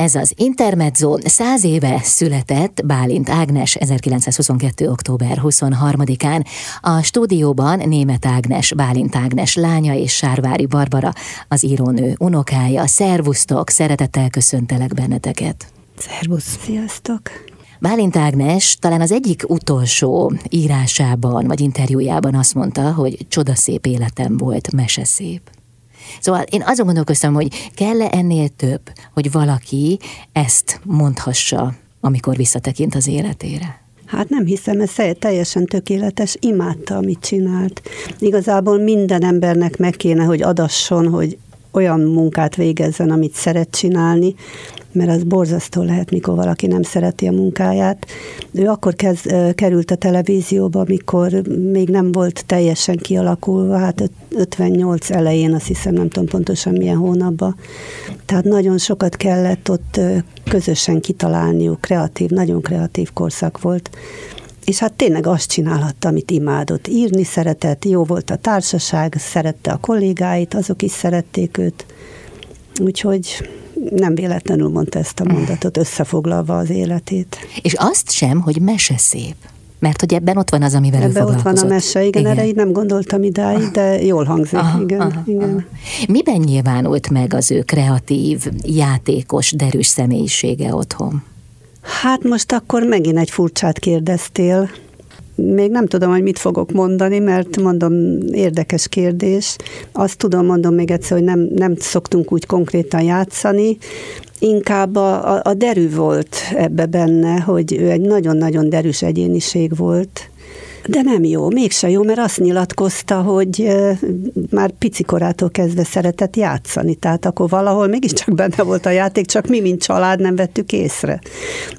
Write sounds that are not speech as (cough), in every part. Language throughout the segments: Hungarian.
Ez az Intermezzo száz éve született Bálint Ágnes 1922. október 23-án. A stúdióban német Ágnes, Bálint Ágnes lánya és Sárvári Barbara, az írónő unokája. Szervusztok, szeretettel köszöntelek benneteket. Szervusz! Sziasztok! Bálint Ágnes talán az egyik utolsó írásában vagy interjújában azt mondta, hogy csodaszép életem volt, meseszép. Szóval én azon gondolkoztam, hogy kell-e ennél több, hogy valaki ezt mondhassa, amikor visszatekint az életére? Hát nem hiszem, ez teljesen tökéletes, imádta, amit csinált. Igazából minden embernek meg kéne, hogy adasson, hogy olyan munkát végezzen, amit szeret csinálni, mert az borzasztó lehet, mikor valaki nem szereti a munkáját. Ő akkor kezd, került a televízióba, amikor még nem volt teljesen kialakulva, hát 58 elején, azt hiszem, nem tudom pontosan milyen hónapban. Tehát nagyon sokat kellett ott közösen kitalálniuk, kreatív, nagyon kreatív korszak volt és hát tényleg azt csinálhatta, amit imádott. Írni szeretett, jó volt a társaság, szerette a kollégáit, azok is szerették őt. Úgyhogy nem véletlenül mondta ezt a mondatot, összefoglalva az életét. És azt sem, hogy mese szép. Mert hogy ebben ott van az, amivel ebben ő ott van a mese, igen, igen. erre így nem gondoltam idáig, de jól hangzik, aha, igen, aha, igen. Aha. Miben nyilvánult meg az ő kreatív, játékos, derűs személyisége otthon? Hát most akkor megint egy furcsát kérdeztél. Még nem tudom, hogy mit fogok mondani, mert mondom, érdekes kérdés. Azt tudom, mondom még egyszer, hogy nem, nem szoktunk úgy konkrétan játszani, inkább a, a, a derű volt ebbe benne, hogy ő egy nagyon-nagyon derűs egyéniség volt, de nem jó, mégse jó, mert azt nyilatkozta, hogy már picikorától kezdve szeretett játszani, tehát akkor valahol mégiscsak benne volt a játék, csak mi, mint család nem vettük észre.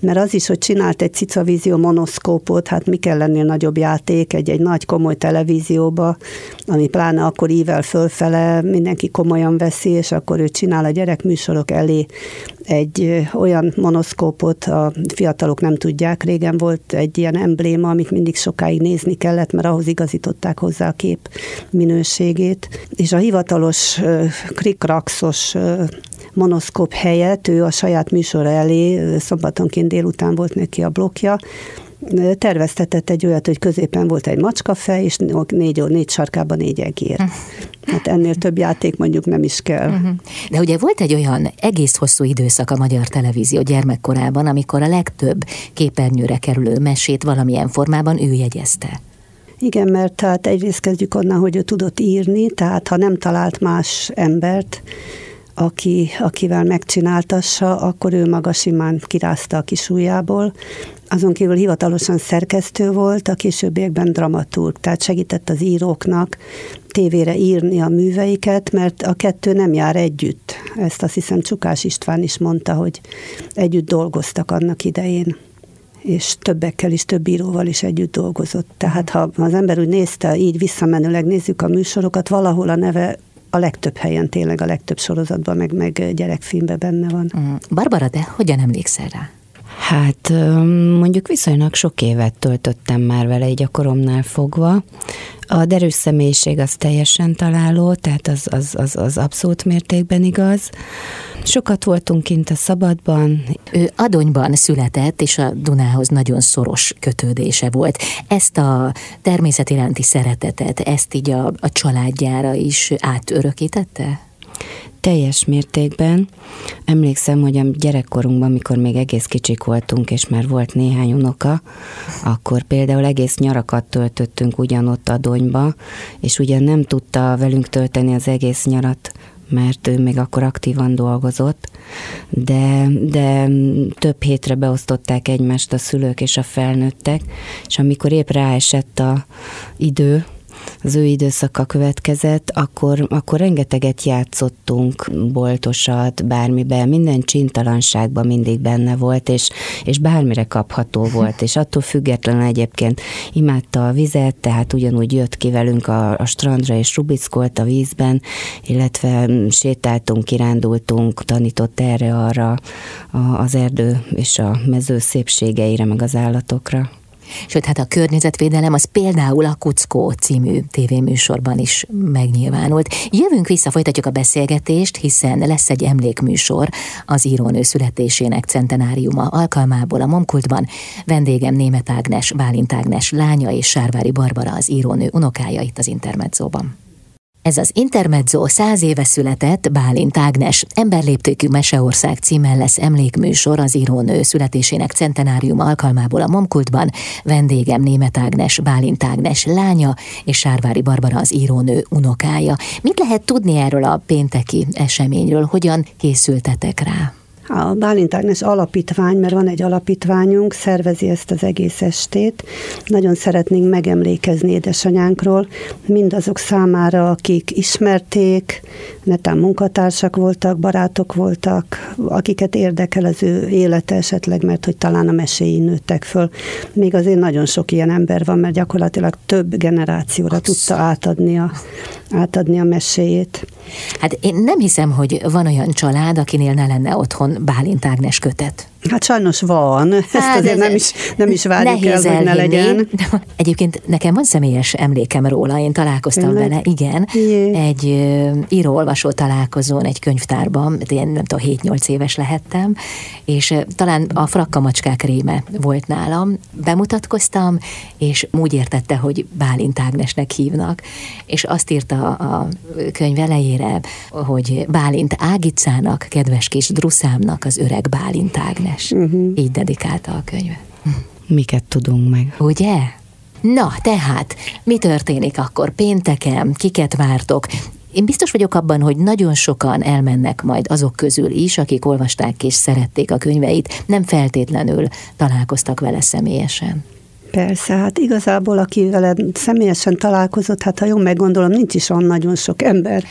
Mert az is, hogy csinált egy cicavízió monoszkópot, hát mi kell lennél nagyobb játék egy, egy nagy komoly televízióba, ami pláne akkor ível fölfele, mindenki komolyan veszi, és akkor ő csinál a gyerekműsorok elé egy olyan monoszkópot, a fiatalok nem tudják, régen volt egy ilyen embléma, amit mindig sokáig nézni kellett, mert ahhoz igazították hozzá a kép minőségét, és a hivatalos krikraxos monoszkóp helyett ő a saját műsora elé, szombatonként délután volt neki a blokja, terveztetett egy olyat, hogy középen volt egy macskafej, és négy, négy sarkában négy egér. Hát ennél több játék mondjuk nem is kell. Mhm. De ugye volt egy olyan egész hosszú időszak a magyar televízió gyermekkorában, amikor a legtöbb képernyőre kerülő mesét valamilyen formában ő jegyezte. Igen, mert tehát egyrészt kezdjük onnan, hogy ő tudott írni, tehát ha nem talált más embert, aki, akivel megcsináltassa, akkor ő maga simán kirázta a kis ujjából. Azon kívül hivatalosan szerkesztő volt, a későbbiekben dramaturg, tehát segített az íróknak tévére írni a műveiket, mert a kettő nem jár együtt. Ezt azt hiszem Csukás István is mondta, hogy együtt dolgoztak annak idején és többekkel is, több íróval is együtt dolgozott. Tehát ha az ember úgy nézte, így visszamenőleg nézzük a műsorokat, valahol a neve a legtöbb helyen, tényleg a legtöbb sorozatban, meg, meg gyerekfilmben benne van. Mm. Barbara, de hogyan emlékszel rá? Hát mondjuk viszonylag sok évet töltöttem már vele, így a koromnál fogva. A derűs személyiség az teljesen találó, tehát az, az, az, az abszolút mértékben igaz. Sokat voltunk kint a szabadban. Ő Adonyban született, és a Dunához nagyon szoros kötődése volt. Ezt a természet iránti szeretetet, ezt így a, a családjára is átörökítette? Teljes mértékben. Emlékszem, hogy a gyerekkorunkban, amikor még egész kicsik voltunk, és már volt néhány unoka, akkor például egész nyarakat töltöttünk ugyanott a donyba, és ugyan nem tudta velünk tölteni az egész nyarat, mert ő még akkor aktívan dolgozott, de, de több hétre beosztották egymást a szülők és a felnőttek, és amikor épp ráesett a idő, az ő időszaka következett, akkor, akkor rengeteget játszottunk, boltosat, bármiben, minden csintalanságban mindig benne volt, és, és bármire kapható volt, és attól függetlenül egyébként imádta a vizet, tehát ugyanúgy jött ki velünk a, a strandra, és rubickolt a vízben, illetve sétáltunk, kirándultunk, tanított erre-arra az erdő és a mező szépségeire, meg az állatokra. Sőt, hát a környezetvédelem az például a Kuckó című tévéműsorban is megnyilvánult. Jövünk vissza, folytatjuk a beszélgetést, hiszen lesz egy emlékműsor az írónő születésének centenáriuma alkalmából a Momkultban. Vendégem Német Ágnes, Bálint Ágnes lánya és Sárvári Barbara az írónő unokája itt az Intermedzóban. Ez az Intermezzo száz éve született Bálint Ágnes emberléptékű Meseország címmel lesz emlékműsor az írónő születésének centenárium alkalmából a Momkultban. Vendégem Német Ágnes, Bálint Ágnes lánya és Sárvári Barbara az írónő unokája. Mit lehet tudni erről a pénteki eseményről? Hogyan készültetek rá? A Bálint Ágnes alapítvány, mert van egy alapítványunk, szervezi ezt az egész estét. Nagyon szeretnénk megemlékezni édesanyánkról, mindazok számára, akik ismerték, netán munkatársak voltak, barátok voltak, akiket érdekel az ő élete esetleg, mert hogy talán a meséi nőttek föl. Még azért nagyon sok ilyen ember van, mert gyakorlatilag több generációra tudta átadni a, átadni a meséjét. Hát én nem hiszem, hogy van olyan család, akinél ne lenne otthon Bálint Ágnes kötet. Hát sajnos van, (laughs) ezt hát azért nem is, nem is várjuk el, hogy ne legyen. Egyébként nekem van személyes emlékem róla, én találkoztam Tényleg? vele, igen, Jé. egy író-olvasó találkozón egy könyvtárban, én nem tudom, 7-8 éves lehettem, és talán a frakkamacskák réme volt nálam, bemutatkoztam, és úgy értette, hogy Bálint Ágnesnek hívnak, és azt írta a könyv elejére, hogy Bálint Ágicának, kedves kis druszámnak az öreg Bálint Ágnes Ágnes. Uh-huh. Így dedikálta a könyvet. Miket tudunk meg? Ugye? Na, tehát, mi történik akkor pénteken? Kiket vártok? Én biztos vagyok abban, hogy nagyon sokan elmennek majd azok közül is, akik olvasták és szerették a könyveit, nem feltétlenül találkoztak vele személyesen. Persze, hát igazából, aki vele személyesen találkozott, hát ha jól meggondolom, nincs is olyan nagyon sok ember,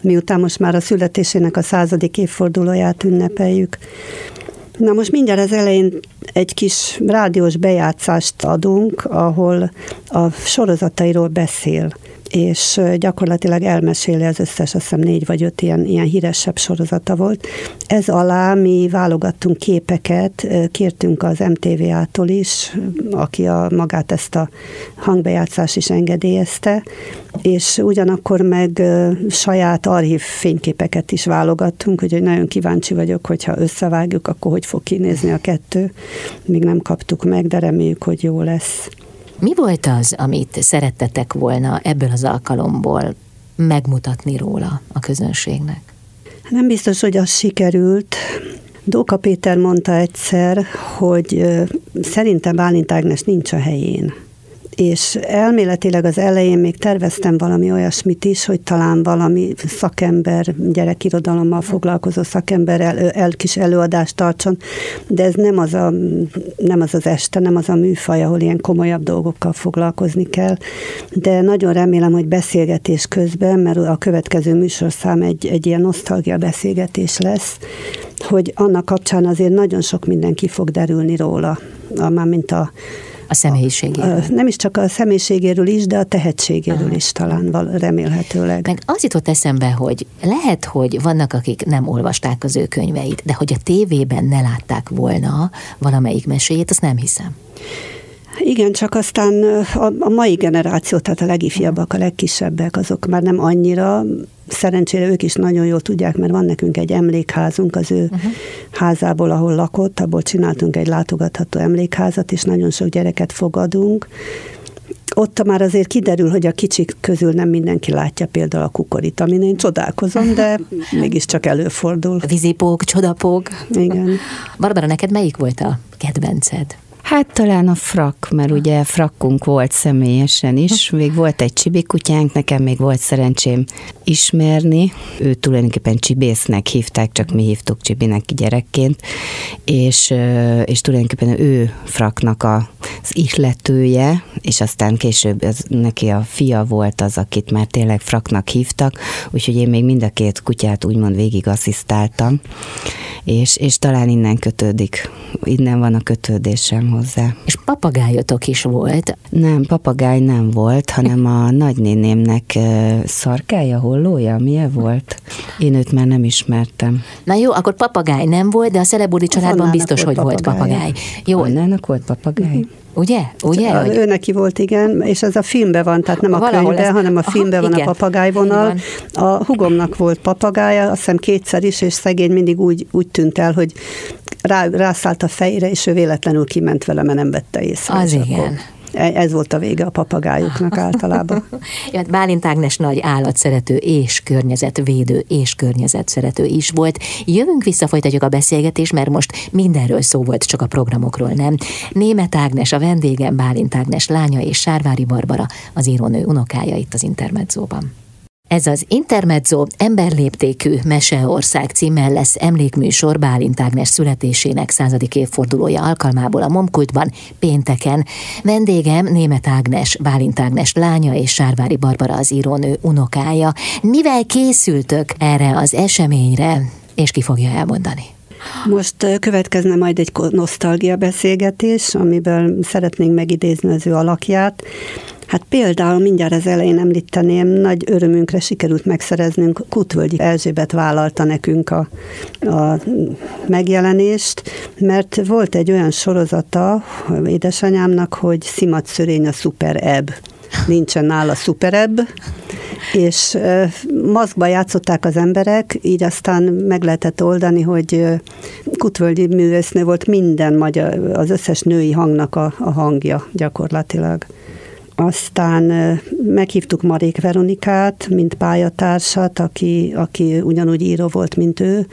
miután most már a születésének a századik évfordulóját ünnepeljük. Na most mindjárt az elején egy kis rádiós bejátszást adunk, ahol a sorozatairól beszél és gyakorlatilag elmeséli az összes, azt hiszem négy vagy öt ilyen, ilyen híresebb sorozata volt. Ez alá mi válogattunk képeket, kértünk az MTV-tól is, aki a, magát ezt a hangbejátszást is engedélyezte, és ugyanakkor meg saját archív fényképeket is válogattunk, úgyhogy nagyon kíváncsi vagyok, hogyha összevágjuk, akkor hogy fog kinézni a kettő. Még nem kaptuk meg, de reméljük, hogy jó lesz. Mi volt az, amit szerettetek volna ebből az alkalomból megmutatni róla a közönségnek? Nem biztos, hogy az sikerült. Dóka Péter mondta egyszer, hogy szerintem Bálint Ágnes nincs a helyén és elméletileg az elején még terveztem valami olyasmit is, hogy talán valami szakember, gyerekirodalommal foglalkozó szakember el, kis előadást tartson, de ez nem az, a, nem az az este, nem az a műfaj, ahol ilyen komolyabb dolgokkal foglalkozni kell, de nagyon remélem, hogy beszélgetés közben, mert a következő műsorszám egy, egy ilyen nosztalgia beszélgetés lesz, hogy annak kapcsán azért nagyon sok mindenki fog derülni róla, mármint a a személyiségéről. Nem is csak a személyiségéről is, de a tehetségéről Aha. is talán remélhetőleg. Meg az jutott eszembe, hogy lehet, hogy vannak, akik nem olvasták az ő könyveit, de hogy a tévében ne látták volna valamelyik meséjét, azt nem hiszem. Igen, csak aztán a, a mai generáció, tehát a legifjabbak, a legkisebbek, azok már nem annyira, szerencsére ők is nagyon jól tudják, mert van nekünk egy emlékházunk az ő uh-huh. házából, ahol lakott, abból csináltunk egy látogatható emlékházat, és nagyon sok gyereket fogadunk. Ott már azért kiderül, hogy a kicsik közül nem mindenki látja például a kukorit, amin én csodálkozom, de (laughs) mégiscsak előfordul. Vízipók, csodapók. Igen. Barbara, neked melyik volt a kedvenced? Hát talán a frak, mert ugye frakkunk volt személyesen is. Még volt egy csibikutyánk, nekem még volt szerencsém ismerni. Ő tulajdonképpen csibésznek hívták, csak mi hívtuk csibinek gyerekként. És, és tulajdonképpen ő fraknak az ihletője, és aztán később az, neki a fia volt az, akit már tényleg fraknak hívtak, úgyhogy én még mind a két kutyát úgymond végig asszisztáltam, és, és talán innen kötődik, innen van a kötődésem hozzá. És papagájotok is volt? Nem, papagáj nem volt, hanem a nagynénémnek szarkája, hollója, milyen volt? Én őt már nem ismertem. Na jó, akkor papagáj nem volt, de a Szelebúri családban biztos, hogy volt papagáj. Jó. Annának volt papagáj? Uh-huh. Ugye? Ugye? A, ő neki volt, igen, és ez a filmben van, tehát nem a Valahol könyvben, ez... hanem a filmben Aha, van igen. a papagájvonal. A hugomnak volt papagája, azt hiszem kétszer is, és szegény mindig úgy, úgy tűnt el, hogy rá, rászállt a fejére, és ő véletlenül kiment vele, mert nem vette észre. Az igen. Akkor E, ez volt a vége a papagájuknak (laughs) általában. ja, hát Bálint Ágnes nagy állatszerető és környezetvédő és környezetszerető is volt. Jövünk vissza, folytatjuk a beszélgetést, mert most mindenről szó volt, csak a programokról nem. Német Ágnes, a vendégem Bálint Ágnes lánya és Sárvári Barbara, az írónő unokája itt az Intermedzóban. Ez az Intermezzo emberléptékű Meseország címmel lesz emlékműsor Bálint Ágnes születésének századik évfordulója alkalmából a Momkultban pénteken. Vendégem Német Ágnes, Bálint Ágnes lánya és Sárvári Barbara az írónő unokája. Mivel készültök erre az eseményre, és ki fogja elmondani? Most következne majd egy nosztalgia beszélgetés, amiben szeretnénk megidézni az ő alakját. Hát például mindjárt az elején említeném, nagy örömünkre sikerült megszereznünk, Kutvölgyi Erzsébet vállalta nekünk a, a megjelenést, mert volt egy olyan sorozata édesanyámnak, hogy Szimat Szörény a Super Ebb. Nincsen nála Ebb, és maszkba játszották az emberek, így aztán meg lehetett oldani, hogy Kutvölgyi művésznő volt minden magyar, az összes női hangnak a, a hangja gyakorlatilag. Aztán meghívtuk Marék Veronikát, mint pályatársat, aki, aki ugyanúgy író volt, mint ő,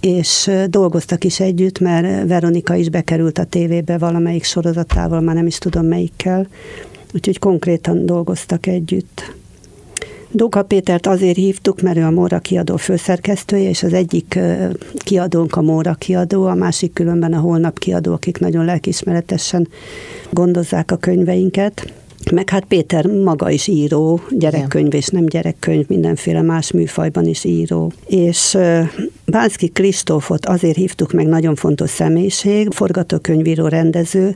és dolgoztak is együtt, mert Veronika is bekerült a tévébe valamelyik sorozatával, már nem is tudom melyikkel, úgyhogy konkrétan dolgoztak együtt. Dóka Pétert azért hívtuk, mert ő a Móra kiadó főszerkesztője, és az egyik kiadónk a Móra kiadó, a másik különben a Holnap kiadó, akik nagyon lelkismeretesen gondozzák a könyveinket. Meg hát Péter maga is író, gyerekkönyv és nem gyerekkönyv, mindenféle más műfajban is író. És Bánszki Kristófot azért hívtuk meg, nagyon fontos személyiség, forgatókönyvíró, rendező,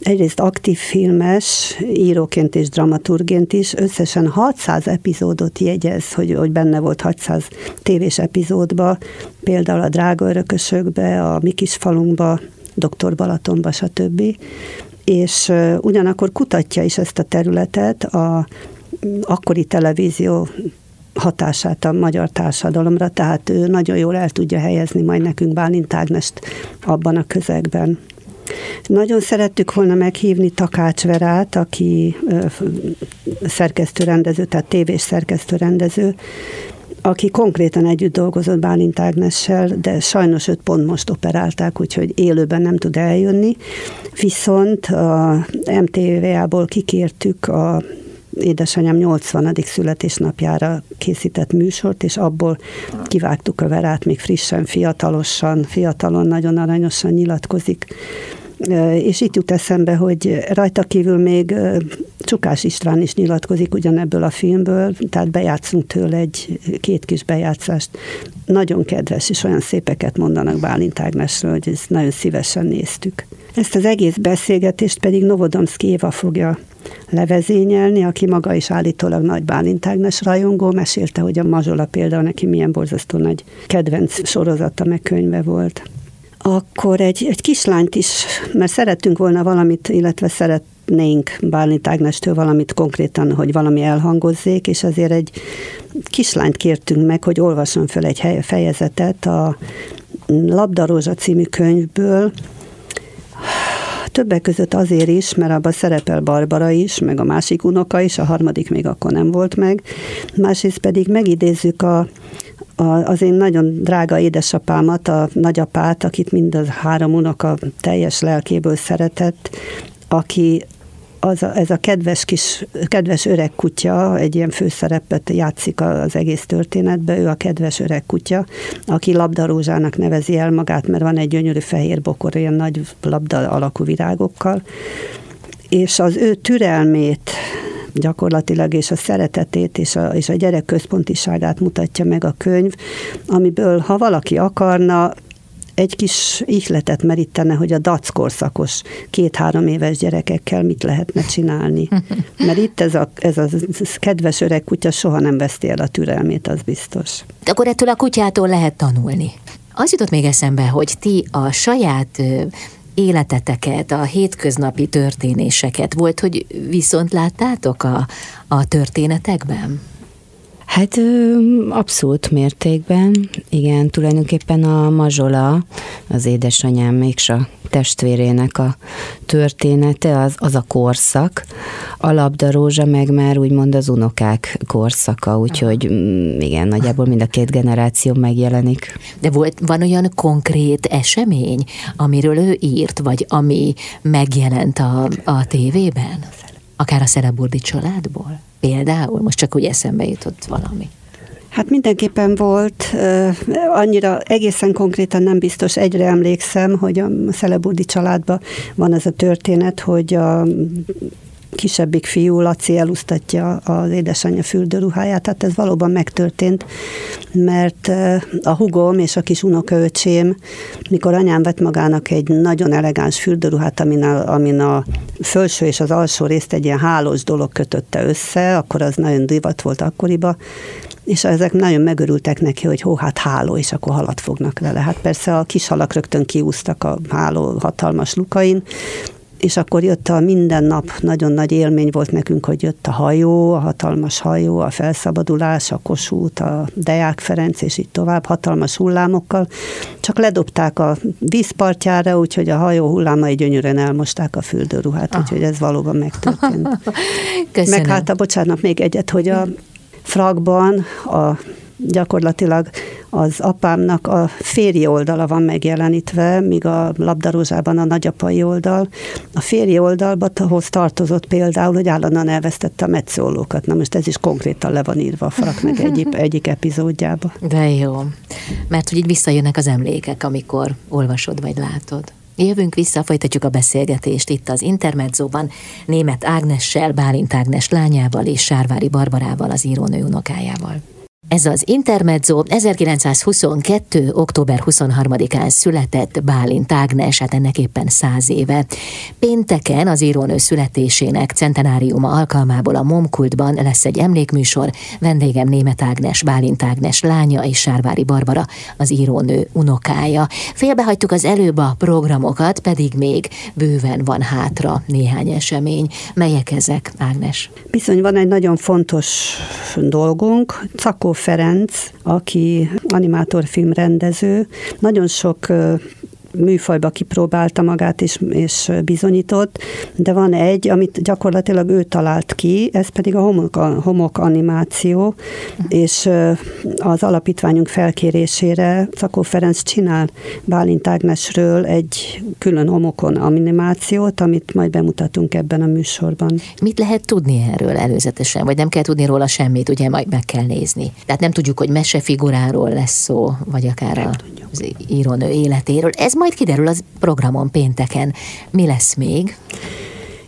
egyrészt aktív filmes, íróként és dramaturgként is, összesen 600 epizódot jegyez, hogy, hogy benne volt 600 tévés epizódba, például a Drága Örökösökbe, a Mi kis falunkba, Doktor Balatonba, stb és ugyanakkor kutatja is ezt a területet, a akkori televízió hatását a magyar társadalomra, tehát ő nagyon jól el tudja helyezni majd nekünk Bálint Ágnest abban a közegben. Nagyon szerettük volna meghívni Takács Verát, aki szerkesztőrendező, tehát tévés szerkesztőrendező, aki konkrétan együtt dolgozott Bálint Ágnessel, de sajnos őt pont most operálták, úgyhogy élőben nem tud eljönni. Viszont a MTV-ából kikértük a édesanyám 80. születésnapjára készített műsort, és abból kivágtuk a verát, még frissen, fiatalosan, fiatalon, nagyon aranyosan nyilatkozik és itt jut eszembe, hogy rajta kívül még Csukás István is nyilatkozik ugyanebből a filmből, tehát bejátszunk tőle egy két kis bejátszást. Nagyon kedves, és olyan szépeket mondanak Bálint Ágnesről, hogy ezt nagyon szívesen néztük. Ezt az egész beszélgetést pedig Novodomszki Éva fogja levezényelni, aki maga is állítólag nagy Bálint Ágnes rajongó, mesélte, hogy a Mazsola például neki milyen borzasztó nagy kedvenc sorozata, meg könyve volt akkor egy, egy kislányt is, mert szerettünk volna valamit, illetve szeretnénk Bálint Ágnestől valamit konkrétan, hogy valami elhangozzék, és azért egy kislányt kértünk meg, hogy olvasson fel egy fejezetet a Labdarózsa című könyvből, Többek között azért is, mert abban szerepel Barbara is, meg a másik unoka is, a harmadik még akkor nem volt meg. Másrészt pedig megidézzük a az én nagyon drága édesapámat, a nagyapát, akit mind a három unoka teljes lelkéből szeretett, aki az a, ez a kedves kis, kedves öreg kutya, egy ilyen főszerepet játszik az egész történetben, ő a kedves öreg kutya, aki labdarózsának nevezi el magát, mert van egy gyönyörű fehér bokor, ilyen nagy labda alakú virágokkal, és az ő türelmét, gyakorlatilag, és a szeretetét és a, és a gyerek központiságát mutatja meg a könyv, amiből, ha valaki akarna, egy kis ihletet merítene, hogy a dac korszakos két-három éves gyerekekkel mit lehetne csinálni. (laughs) Mert itt ez a, ez a kedves öreg kutya soha nem veszti el a türelmét, az biztos. Akkor ettől a kutyától lehet tanulni. Az jutott még eszembe, hogy ti a saját életeteket, a hétköznapi történéseket. Volt, hogy viszont láttátok a, a történetekben? Hát abszolút mértékben, igen, tulajdonképpen a mazsola, az édesanyám mégse a testvérének a története, az, az a korszak, a labdarózsa meg már úgymond az unokák korszaka, úgyhogy mm, igen, nagyjából mind a két generáció megjelenik. De volt, van olyan konkrét esemény, amiről ő írt, vagy ami megjelent a, a tévében? Akár a Szeleburdi családból? Például, most csak úgy eszembe jutott valami. Hát mindenképpen volt, annyira egészen konkrétan nem biztos, egyre emlékszem, hogy a Szeleburdi családban van ez a történet, hogy a kisebbik fiú, Laci elusztatja az édesanyja fürdőruháját, tehát ez valóban megtörtént, mert a hugom és a kis unokaöcsém, mikor anyám vett magának egy nagyon elegáns fürdőruhát, amin a, amin a felső és az alsó részt egy ilyen hálós dolog kötötte össze, akkor az nagyon divat volt akkoriban, és ezek nagyon megörültek neki, hogy hó, hát háló, és akkor halat fognak vele. Hát persze a kis halak rögtön kiúztak a háló hatalmas lukain, és akkor jött a minden nap, nagyon nagy élmény volt nekünk, hogy jött a hajó, a hatalmas hajó, a felszabadulás, a Kossuth, a Deák Ferenc, és így tovább, hatalmas hullámokkal. Csak ledobták a vízpartjára, úgyhogy a hajó hullámai gyönyörűen elmosták a fürdőruhát, ah. úgyhogy ez valóban megtörtént. (laughs) Köszönöm. Meg hát, a, bocsánat, még egyet, hogy a frakban a gyakorlatilag az apámnak a férji oldala van megjelenítve, míg a labdarózsában a nagyapai oldal. A férji oldalban ahhoz tartozott például, hogy állandóan elvesztette a metszólókat. Na most ez is konkrétan le van írva a fraknak egyik, (laughs) egyik epizódjába. De jó, mert hogy így visszajönnek az emlékek, amikor olvasod vagy látod. Jövünk vissza, folytatjuk a beszélgetést itt az Intermedzóban, német Ágnessel, Bálint Ágnes lányával és Sárvári Barbarával, az írónő unokájával. Ez az Intermezzo 1922. október 23-án született Bálint Ágnes, hát ennek éppen száz éve. Pénteken az írónő születésének centenáriuma alkalmából a Momkultban lesz egy emlékműsor, vendégem Német Ágnes, Bálint Ágnes lánya és Sárvári Barbara, az írónő unokája. Félbehagytuk az előbb a programokat, pedig még bőven van hátra néhány esemény. Melyek ezek, Ágnes? Bizony van egy nagyon fontos dolgunk, Cakó Ferenc, aki animátorfilm rendező, nagyon sok műfajba kipróbálta magát és, és bizonyított, de van egy, amit gyakorlatilag ő talált ki, ez pedig a homok, a homok animáció, és az alapítványunk felkérésére Szakó Ferenc csinál Bálint Ágnesről egy külön homokon animációt, amit majd bemutatunk ebben a műsorban. Mit lehet tudni erről előzetesen, vagy nem kell tudni róla semmit, ugye majd meg kell nézni. Tehát nem tudjuk, hogy mesefiguráról lesz szó, vagy akár a, az írónő életéről. Ez majd kiderül az programon pénteken. Mi lesz még?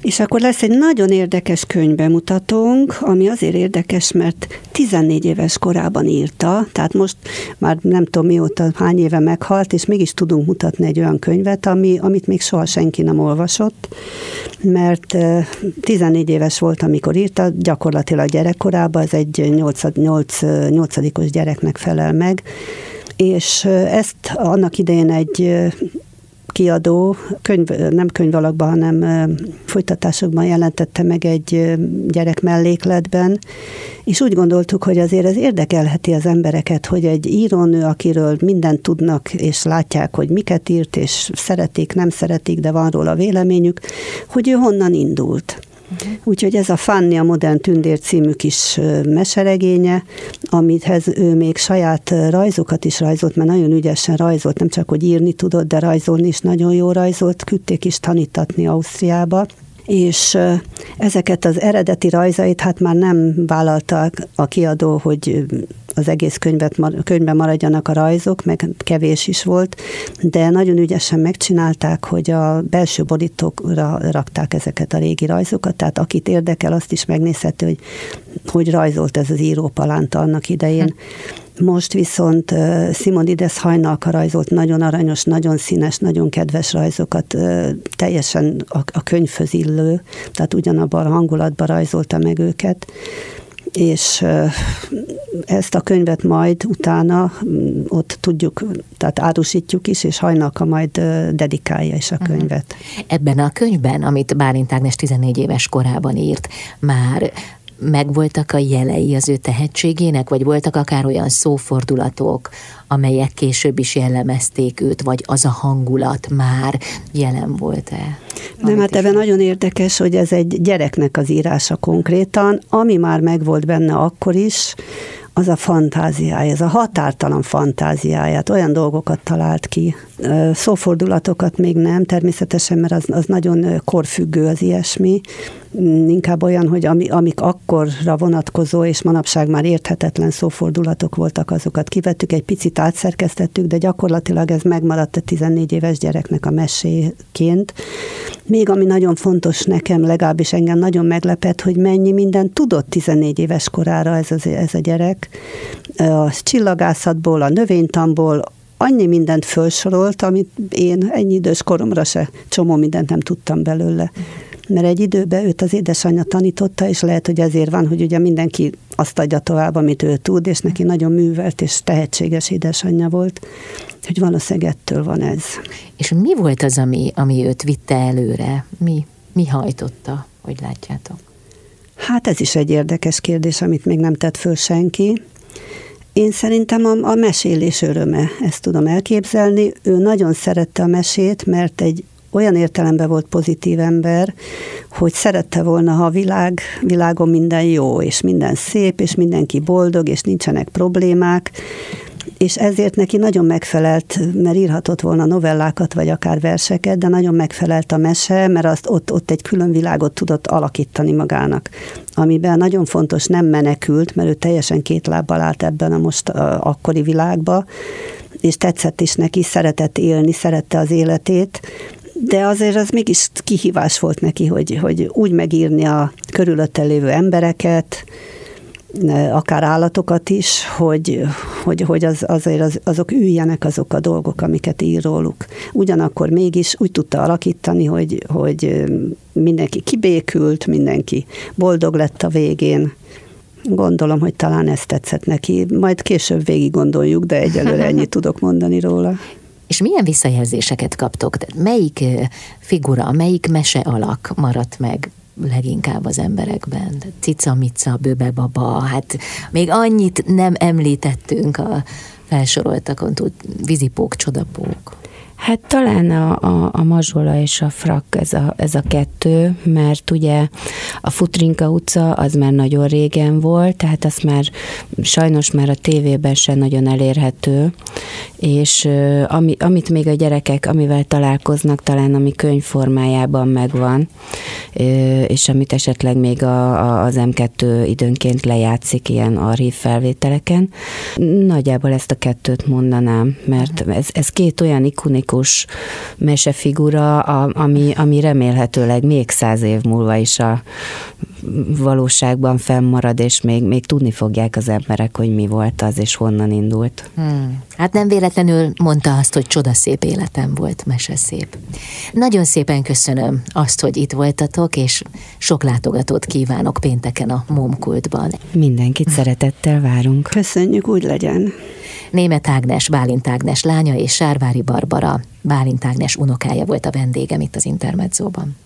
És akkor lesz egy nagyon érdekes könyvbemutatónk, ami azért érdekes, mert 14 éves korában írta, tehát most már nem tudom mióta, hány éve meghalt, és mégis tudunk mutatni egy olyan könyvet, ami, amit még soha senki nem olvasott, mert 14 éves volt, amikor írta, gyakorlatilag gyerekkorában, ez egy 8, 8, 8 gyereknek felel meg, és ezt annak idején egy kiadó könyv, nem könyvalakban, hanem folytatásokban jelentette meg egy gyerek mellékletben, és úgy gondoltuk, hogy azért ez érdekelheti az embereket, hogy egy írónő, akiről mindent tudnak, és látják, hogy miket írt, és szeretik, nem szeretik, de van róla véleményük, hogy ő honnan indult. Uh-huh. Úgyhogy ez a Fanni a Modern Tündér című kis meseregénye, amithez ő még saját rajzokat is rajzolt, mert nagyon ügyesen rajzolt, nem csak, hogy írni tudott, de rajzolni is nagyon jó rajzolt, küldték is tanítatni Ausztriába és ezeket az eredeti rajzait hát már nem vállalták a kiadó, hogy az egész könyvet, könyvben maradjanak a rajzok, meg kevés is volt, de nagyon ügyesen megcsinálták, hogy a belső borítókra rakták ezeket a régi rajzokat, tehát akit érdekel, azt is megnézheti, hogy hogy rajzolt ez az író Palánta annak idején. Hm. Most viszont Simonides hajnalka rajzolt nagyon aranyos, nagyon színes, nagyon kedves rajzokat, teljesen a, a könyvhöz illő, tehát ugyanabban a hangulatban rajzolta meg őket és ezt a könyvet majd utána mm, ott tudjuk, tehát árusítjuk is, és hajnalka majd dedikálja is a mhm. könyvet. Ebben a könyvben, amit Bálint Ágnes 14 éves korában írt, már megvoltak a jelei az ő tehetségének, vagy voltak akár olyan szófordulatok, amelyek később is jellemezték őt, vagy az a hangulat már jelen volt-e? Nem, hát ebben nagyon érdekes, hogy ez egy gyereknek az írása konkrétan, ami már megvolt benne akkor is, az a fantáziája, ez a határtalan fantáziáját, olyan dolgokat talált ki. Szófordulatokat még nem, természetesen, mert az, az nagyon korfüggő az ilyesmi, inkább olyan, hogy ami, amik akkorra vonatkozó, és manapság már érthetetlen szófordulatok voltak, azokat kivettük, egy picit átszerkesztettük, de gyakorlatilag ez megmaradt a 14 éves gyereknek a meséként. Még ami nagyon fontos nekem, legalábbis engem nagyon meglepett, hogy mennyi minden tudott 14 éves korára ez, az, ez a gyerek. A csillagászatból, a növénytamból, annyi mindent felsorolt, amit én ennyi idős koromra se csomó mindent nem tudtam belőle mert egy időben őt az édesanyja tanította, és lehet, hogy ezért van, hogy ugye mindenki azt adja tovább, amit ő tud, és neki nagyon művelt és tehetséges édesanyja volt, hogy valószínűleg ettől van ez. És mi volt az, ami, ami őt vitte előre? Mi, mi hajtotta, hogy látjátok? Hát ez is egy érdekes kérdés, amit még nem tett föl senki. Én szerintem a, a mesélés öröme, ezt tudom elképzelni. Ő nagyon szerette a mesét, mert egy olyan értelemben volt pozitív ember, hogy szerette volna, ha a világ, világon minden jó, és minden szép, és mindenki boldog, és nincsenek problémák, és ezért neki nagyon megfelelt, mert írhatott volna novellákat, vagy akár verseket, de nagyon megfelelt a mese, mert azt ott, ott egy külön világot tudott alakítani magának, amiben nagyon fontos nem menekült, mert ő teljesen két lábbal állt ebben a most a, akkori világba, és tetszett is neki, szeretett élni, szerette az életét, de azért az mégis kihívás volt neki, hogy, hogy úgy megírni a körülötte lévő embereket, akár állatokat is, hogy, hogy, hogy az, azért az, azok üljenek azok a dolgok, amiket ír róluk. Ugyanakkor mégis úgy tudta alakítani, hogy, hogy mindenki kibékült, mindenki boldog lett a végén. Gondolom, hogy talán ezt tetszett neki. Majd később végig gondoljuk, de egyelőre ennyit tudok mondani róla. (laughs) És milyen visszajelzéseket kaptok? Melyik figura, melyik mese alak maradt meg leginkább az emberekben? Cica, mica, böbe, baba, hát még annyit nem említettünk a felsoroltakon, tud vízipók, csodapók. Hát talán a, a, a mazsola és a frak ez a, ez a kettő, mert ugye a Futrinka utca az már nagyon régen volt, tehát az már sajnos már a tévében sem nagyon elérhető, és ami, amit még a gyerekek, amivel találkoznak, talán ami könyvformájában megvan, és amit esetleg még a, a, az M2 időnként lejátszik ilyen archív felvételeken. Nagyjából ezt a kettőt mondanám, mert ez, ez két olyan ikonik ikonikus mesefigura, ami, ami remélhetőleg még száz év múlva is a valóságban fennmarad, és még, még tudni fogják az emberek, hogy mi volt az, és honnan indult. Hmm. Hát nem véletlenül mondta azt, hogy csodaszép életem volt, meseszép. Nagyon szépen köszönöm azt, hogy itt voltatok, és sok látogatót kívánok pénteken a Momkultban. Mindenkit szeretettel várunk. Köszönjük, úgy legyen. Német Ágnes, Bálint Ágnes lánya és Sárvári Barbara, Bálint Ágnes unokája volt a vendégem itt az Intermedzóban.